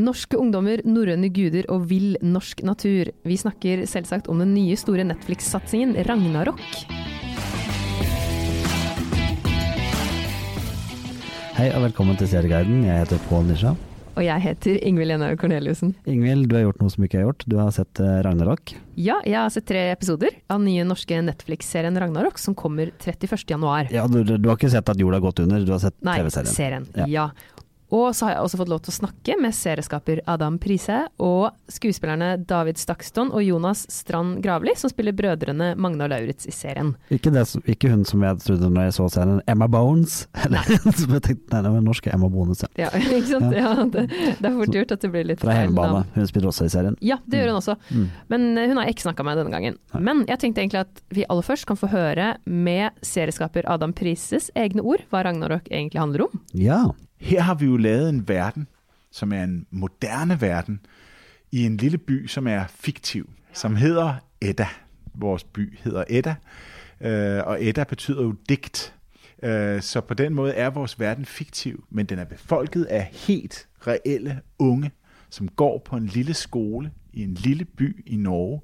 Norske ungdommer, norrøne guder og vill norsk natur. Vi snakker selvsagt om den nye store Netflix-satsingen Ragnarok. Hei og velkommen til Serieguiden. Jeg heter Pål Nisha. Og jeg heter Ingvild Jenhaug Corneliussen. Ingvild, du har gjort noe som ikke jeg har gjort. Du har sett eh, Ragnarok. Ja, jeg har sett tre episoder av den nye norske Netflix-serien Ragnarok, som kommer 31.1. Ja, du, du har ikke sett at jorda har gått under, du har sett Nei, TV-serien. serien. Ja. Ja. Og så har jeg også fått lov til å snakke med serieskaper Adam Prise og skuespillerne David Stakston og Jonas Strand Gravli, som spiller brødrene Magne og Lauritz i serien. Ikke, det, ikke hun som jeg trodde når jeg så serien, Emma Bones. Eller, som jeg tenkte, nei, det var norske Emma Bones, ja. Ja, ikke sant? Ja, det, det er fort gjort at det blir litt Fra hjemmebane. Hun spiller også i serien. Ja, det gjør hun også. Mm. Men eh, hun har jeg ikke snakka med denne gangen. Nei. Men jeg tenkte egentlig at vi aller først kan få høre med serieskaper Adam Prises egne ord hva Ragnarok egentlig handler om. Ja. Her har vi jo lavet en verden, som er en moderne verden, i en lille by, som er fiktiv, som hedder Edda. Vores by hedder Edda, øh, og Edda betyder jo digt. Øh, Så på den måde er vores verden fiktiv, men den er befolket af helt reelle unge, som går på en lille skole i en lille by i Norge.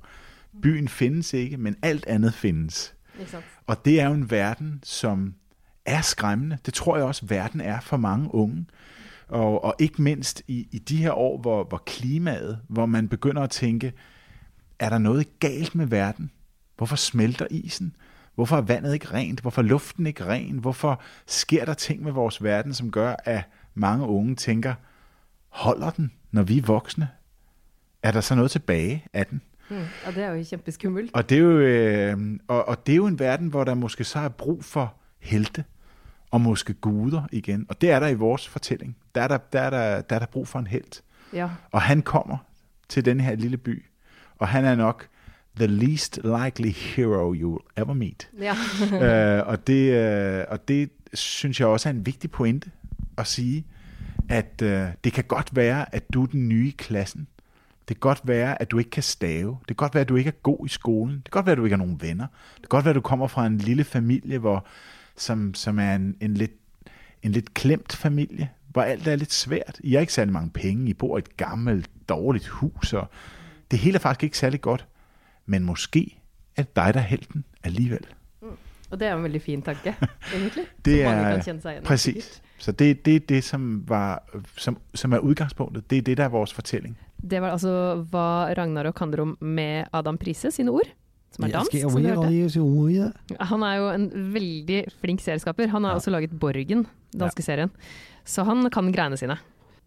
Byen findes ikke, men alt andet findes. Og det er jo en verden, som er skræmmende. Det tror jeg også, verden er for mange unge. Og, og ikke mindst i, i de her år, hvor, hvor klimaet, hvor man begynder at tænke, er der noget galt med verden? Hvorfor smelter isen? Hvorfor er vandet ikke rent? Hvorfor er luften ikke ren? Hvorfor sker der ting med vores verden, som gør, at mange unge tænker, holder den, når vi er voksne? Er der så noget tilbage af den? Og det er jo kjempeskummelt. Og det, er jo, øh, og, og det er jo en verden, hvor der måske så er brug for helte, og måske guder igen. Og det er der i vores fortælling. Der er der, der, er der, der, er der brug for en helt. Ja. Og han kommer til den her lille by, og han er nok the least likely hero you will ever meet. ja. øh, og, det, øh, og det synes jeg også er en vigtig pointe at sige, at øh, det kan godt være, at du er den nye i klassen. Det kan godt være, at du ikke kan stave. Det kan godt være, at du ikke er god i skolen. Det kan godt være, at du ikke har nogen venner. Det kan godt være, at du kommer fra en lille familie, hvor, som, som er en, en, lidt, en lidt klemt familie, hvor alt er lidt svært. I har ikke særlig mange penge. I bor i et gammelt, dårligt hus, og det hele er faktisk ikke særlig godt. Men måske er det dig, der er helten alligevel. Og det er en veldig fin tanke, egentlig. Det mange er kan kjenne seg igjen i. Så det, det er det, som, var, som, som er utgangspunktet. Det er det, der er vores fortelling. Det var altså hva Ragnar og Kandrom med Adam Prise sine ord, som er dansk. Som. Han er jo en veldig flink serieskaper. Han har også laget Borgen, danske serien. Så han kan greiene sine.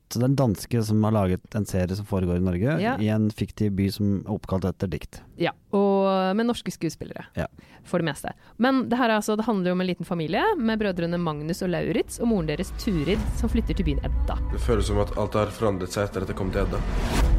Så det er en danske som har laget en serie som foregår i Norge, Ja. i en fiktiv by som er oppkalt etter dikt. Ja, og med norske skuespillere, Ja. for det meste. Men det her er altså, det handler jo om en liten familie med brødrene Magnus og Lauritz og moren deres Turid, som flytter til byen Edda. Det føles som at alt har forandret seg etter at jeg kom til Edda.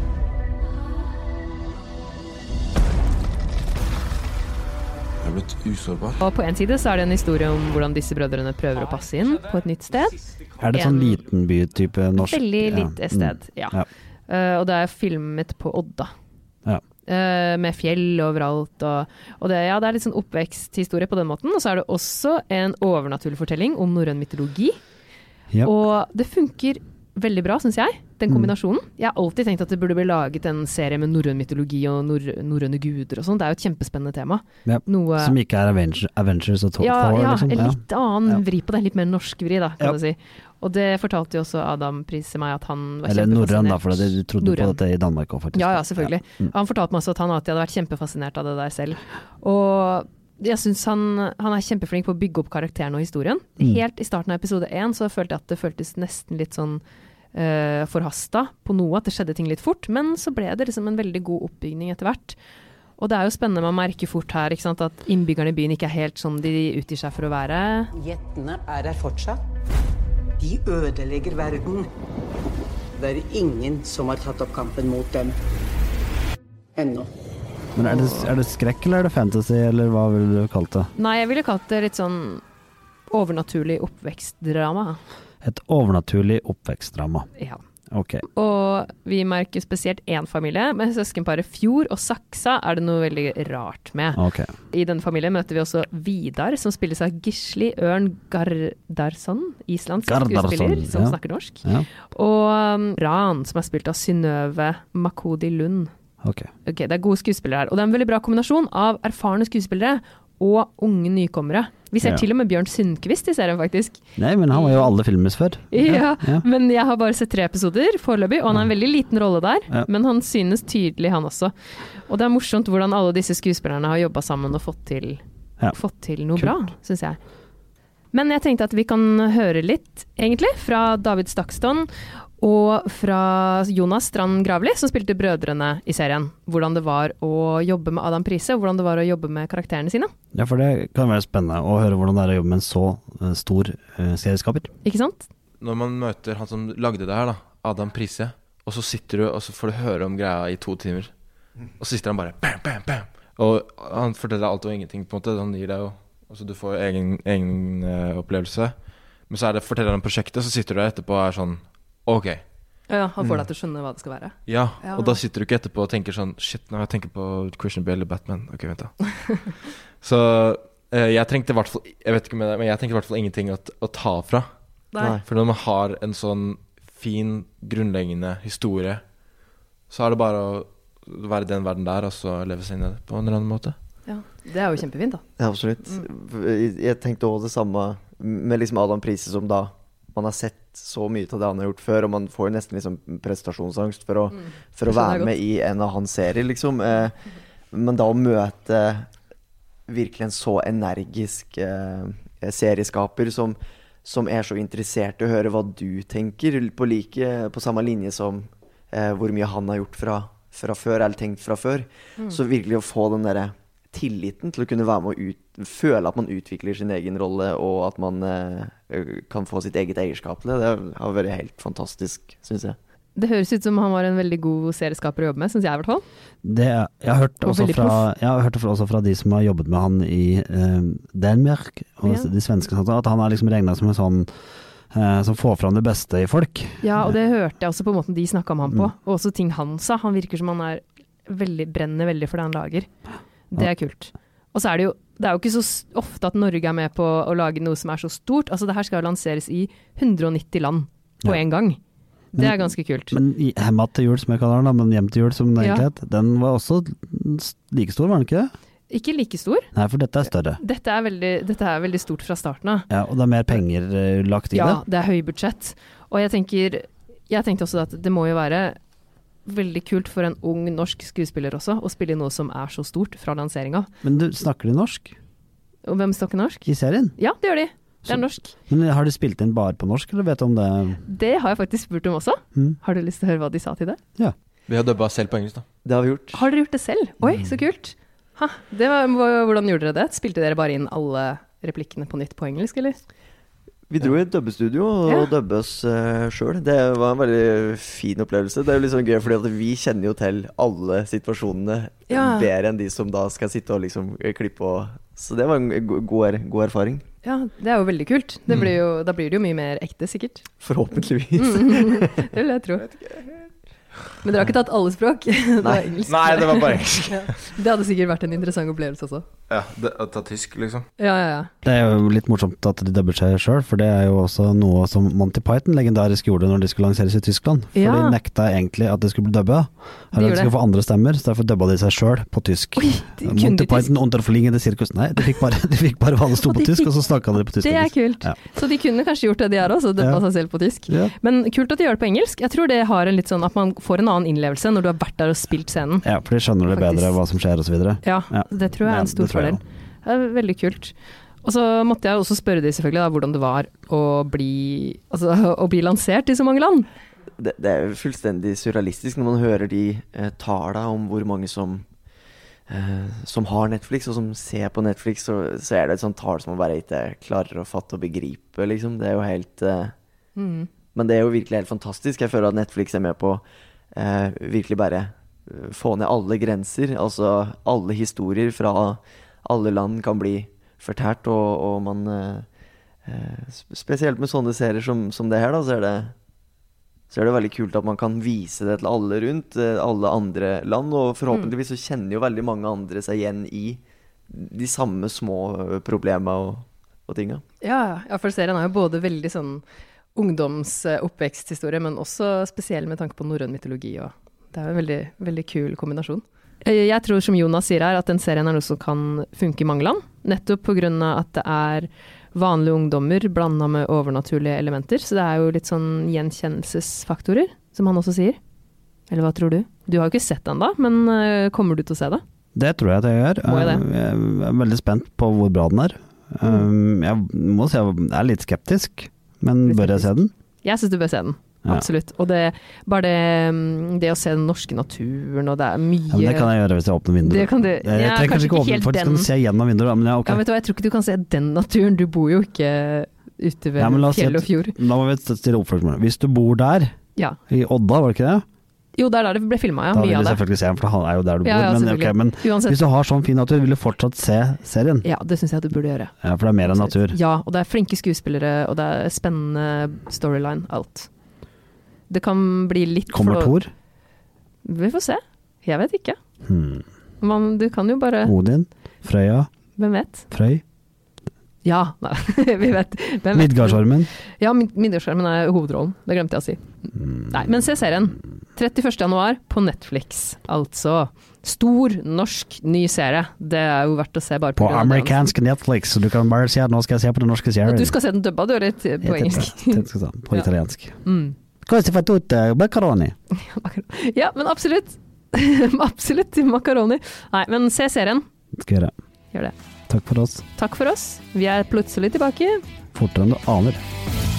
Er blitt usårbar. Og på en side så er det en historie om hvordan disse brødrene prøver å passe inn på et nytt sted. Er det sånn liten by-type norsk? Veldig Ja. lite sted, ja. Ja. Uh, og det er filmet på Odda. Ja. Uh, med fjell overalt. Og, og det, ja, det er litt sånn oppveksthistorie på den måten. Og så er det også en overnaturlig fortelling om norrøn mytologi. Ja. Og det funker veldig bra, syns jeg, den Mm. kombinasjonen. Jeg har alltid tenkt at det burde bli laget en serie med norrøn mytologi og nor norrøne guder og sånn. Det er jo et kjempespennende tema. Ja. Noe Som ikke er Avengers, Avengers og Thor, ja, ja, liksom? en litt annen Ja. vri på det. Litt mer norsk vri, da, kan Ja. du si. Og det fortalte jo også Adam Prise meg at han var Eller norrøn, da, for du trodde på dette i Danmark òg, faktisk. Ja, ja, selvfølgelig. Ja. Mm. Han fortalte meg også at han alltid hadde vært kjempefascinert av det der selv. Og jeg syns han, han er kjempeflink på å bygge opp karakteren og historien. Mm. Helt i starten av episode én så følte jeg at det føltes nesten litt sånn uh, forhasta på noe, at det skjedde ting litt fort. Men så ble det liksom en veldig god oppbygning etter hvert. Og det er jo spennende, man merker fort her ikke sant, at innbyggerne i byen ikke er helt som de utgir seg for å være. Gjettene er her fortsatt. De ødelegger verden. Det er ingen som har tatt opp kampen mot dem. Ennå. Men er det, er det skrekk, eller er det fantasy, eller hva ville du kalt det? Nei, jeg ville kalt det litt sånn overnaturlig oppvekstdrama. Et overnaturlig oppvekstdrama. Ja. Ok. Og vi merker spesielt én familie, med søskenparet Fjord og Saksa er det noe veldig rart med. ok. I denne familien møter vi også Vidar, som spilles av Gisli Ørn Gardarsson, islandsk Gardarsson, skuespiller som ja. snakker norsk. Ja, Og um, Ran, som er spilt av Synnøve Makodi Lund. ok. Ok, Det er gode skuespillere her. Og det er en veldig bra kombinasjon av erfarne skuespillere og unge nykommere. Vi ser Ja. til og med Bjørn Sundquist i serien, faktisk. Nei, men han var jo alle filmes før. Ja, ja. Men jeg har bare sett tre episoder foreløpig, og han har en veldig liten rolle der. Ja. Men han synes tydelig, han også. Og det er morsomt hvordan alle disse skuespillerne har jobba sammen og fått til, fått til noe Kult. bra, syns jeg. Men jeg tenkte at vi kan høre litt, egentlig, fra David Stakston og fra Jonas Strand Gravli, som spilte brødrene i serien. Hvordan det var å jobbe med Adam Prise, og hvordan det var å jobbe med karakterene sine. Ja, for det kan være spennende å høre hvordan det er å jobbe med en så eh, stor uh, serieskaper. Ikke sant? Når man møter han som lagde det her, da, Adam Prise, og så sitter du og så får du høre om greia i to timer, og så sitter han bare bam, bam, bam. Og han forteller alt og ingenting, på en måte. Han gir deg jo Altså, du får egen, egen eh, opplevelse. Men så er det forteller han om prosjektet, så sitter du der etterpå og er sånn OK. Ja, han får deg til å skjønne hva det skal være. Ja, Ja. og da sitter du ikke etterpå og tenker sånn Shit, nå jeg tenker på Christian Bale eller Batman. Ok, vent, da. så eh, jeg trengte i hvert fall Jeg vet ikke med deg, men jeg tenker i hvert fall ingenting å, t- å ta fra. Nei. For når man har en sånn fin, grunnleggende historie, så er det bare å være i den verden der, og så leve seg inn i det på en eller annen måte. Ja, Det er jo kjempefint, da. Ja, absolutt. Jeg, jeg tenkte også det samme med liksom Adam Prise, som da man har sett så mye av det han har gjort før, og man får jo nesten liksom prestasjonsangst for å, for å være med i en av hans serier, liksom. Eh, men da å møte virkelig en så energisk eh, serieskaper som, som er så interessert i å høre hva du tenker, på, like, på samme linje som eh, hvor mye han har gjort fra, fra før, eller tenkt fra før. Så virkelig å få den derre tilliten til å kunne være med å ut, føle at man utvikler sin egen rolle, og at man eh, kan få sitt eget eierskap til det, det har vært helt fantastisk, syns jeg. Det høres ut som han var en veldig god serieskaper å jobbe med, syns jeg i hvert fall. Det, jeg har hørt også fra, jeg har hørt det også fra de som har jobbet med han i eh, Danmark, og Ja. de svenske, at han er liksom regna som en sånn eh, som får fram det beste i folk. Ja, og det hørte jeg også på måten de snakka om han på, Mm. og også ting han sa. Han virker som han er veldig, brenner veldig for det han lager. Det er kult. Og så er det jo det er jo ikke så ofte at Norge er med på å lage noe som er så stort. Altså det her skal jo lanseres i 190 land på Ja. én gang. Det Men- er ganske kult. Men Hemma til jul, som jeg kaller den, da, men Hjem til jul, som den Ja. egentlig het, den var også like stor, var den ikke det? Ikke like stor. Nei, for dette er større. Dette er veldig, dette er veldig stort fra starten av. Ja, og det er mer penger eh, lagt i Ja, det. det er høybudsjett. Og jeg tenker Jeg tenkte også at det må jo være veldig kult for en ung norsk skuespiller også, å spille i noe som er så stort fra lanseringa. Men du, snakker de norsk Og hvem snakker norsk? i serien? Ja, det gjør de. Det er norsk. Men har de spilt inn bare på norsk, eller vet du om det Det har jeg faktisk spurt om også. Mm. Har du lyst til å høre hva de sa til det? Vi har dubba selv på engelsk, da. Det har vi gjort. Har dere gjort det selv? Oi, Mm. så kult. Ha, det var, hvordan gjorde dere det? Spilte dere bare inn alle replikkene på nytt på engelsk, eller? Vi dro i et dubbestudio og Ja. dubbe oss uh, sjøl. Det var en veldig fin opplevelse. Det er jo sånn gøy, fordi at vi kjenner jo til alle situasjonene Ja. bedre enn de som da skal sitte og liksom eh, klippe og Så det var en god, er- god erfaring. Ja, det er jo veldig kult. Det blir jo, da blir det jo mye mer ekte, sikkert. Forhåpentligvis. det vil jeg tro. Men dere har ikke tatt alle språk? Det var engelsk. Nei, det var bare engelsk. Ja. Det hadde sikkert vært en interessant opplevelse også. Ja, det, å ta tysk, liksom. Ja, ja, ja. Det er jo litt morsomt at de dubber seg sjøl, for det er jo også noe som Monty Python legendarisk gjorde når de skulle lanseres i Tyskland. For Ja. de nekta egentlig at det skulle bli dubba. De Eller at de skulle få andre stemmer, så derfor dubba de seg sjøl på tysk. Oi, de Monty Python tysk? Python unterfliegende sirkus. Nei, de fikk bare, de fikk bare hva det sto på de tysk, fikk- og så snakka de på tysk. Det er kult. Ja. Så de kunne kanskje gjort det de er også, dubba Ja. seg selv på tysk. Ja. Men kult at de gjør det på engelsk. Jeg tror det har en litt sånn at man får en annen innlevelse når du har vært der og spilt scenen. ja, for de skjønner det Faktisk. bedre hva som skjer, osv. Ja, Ja. det tror jeg er en stor fordel. Det er veldig kult. Og så måtte jeg også spørre de selvfølgelig da, hvordan det var å bli, altså, å bli lansert i så mange land. det, det er fullstendig surrealistisk når man hører de eh, tala om hvor mange som eh, som har Netflix, og som ser på Netflix, så, så er det et sånt tall som man bare ikke klarer å fatte og begripe, liksom. Det er jo helt eh, Mm. Men det er jo virkelig helt fantastisk. Jeg føler at Netflix er med på eh, virkelig bare eh, få ned alle grenser. Altså alle historier fra alle land kan bli fortært, og, og man eh, eh, sp- Spesielt med sånne serier som, som det her, da, så er det så er det veldig kult at man kan vise det til alle rundt, eh, alle andre land. Og forhåpentligvis så kjenner jo veldig mange andre seg igjen i de samme små problemene og, og tinga. Ja, ja, for serien er jo både veldig sånn ungdomsoppveksthistorie, men også spesiell med tanke på norrøn mytologi. Og det er jo en veldig, veldig kul kombinasjon. Eh, Jeg tror, som Jonas sier her, at den serien er noe som kan funke i mange land. Nettopp pga. at det er vanlige ungdommer blanda med overnaturlige elementer. Så det er jo litt sånn gjenkjennelsesfaktorer, som han også sier. Eller hva tror du? Du har jo ikke sett den da, men eh, kommer du til å se det? Det tror jeg at jeg gjør. Må jeg det? Eh, Jeg er veldig spent på hvor bra den er. Mm. Jeg må si jeg er litt skeptisk, men Litt bør jeg se den? Jeg syns du bør se den. Ja. Absolutt. Og det, bare det, mm, det å se den norske naturen, og det er mye Ja, men det kan jeg gjøre hvis jeg åpner vinduet. Det kan du- jeg, ja, jeg trenger kanskje kanskje ikke åpne, faktisk den. kan se gjennom vinduet, men ja, ok. Ja, vet du hva, jeg tror ikke du kan se den naturen. Du bor jo ikke ute ved Ja, fjell og fjord. Da må vi stille oppfølgingsspørsmål. Hvis du bor der, Ja. i Odda, var det ikke det? Jo, det er der det ble filma, ja. da vil du selvfølgelig se den, for han er jo der du bor. ja, men, okay, men hvis du har sånn fin natur, vil du fortsatt se serien? Ja, det syns jeg du burde gjøre. Ja, for det er mer enn natur. Ja, og det er flinke skuespillere, og det er spennende storyline, alt. Det kan bli litt Kommer Thor? Vi får se. Jeg vet ikke. Hmm. Man, du kan jo bare Odin? Frøya? Hvem vet? Frøy? Ja, nei, vi vet. Vet? Midgardsormen? Ja, Mid- Midgardsormen er hovedrollen. Det glemte jeg å si. Hmm. Nei, men se serien. 31. januar på Netflix. Altså stor norsk ny serie. Det er jo verdt å se bare På på amerikansk Netflix, så du kan bare si at nå skal jeg se på den norske serien. Du skal se den dubba, du, eller på engelsk? På Ja. italiensk. Mm. Cosa fa tutte, Makaroni. Ja, men absolutt. absolutt makaroni. Nei, men se serien. Skal gjøre. Gjør det. Takk for oss. Takk for oss. Vi er plutselig tilbake. Fortere enn du aner.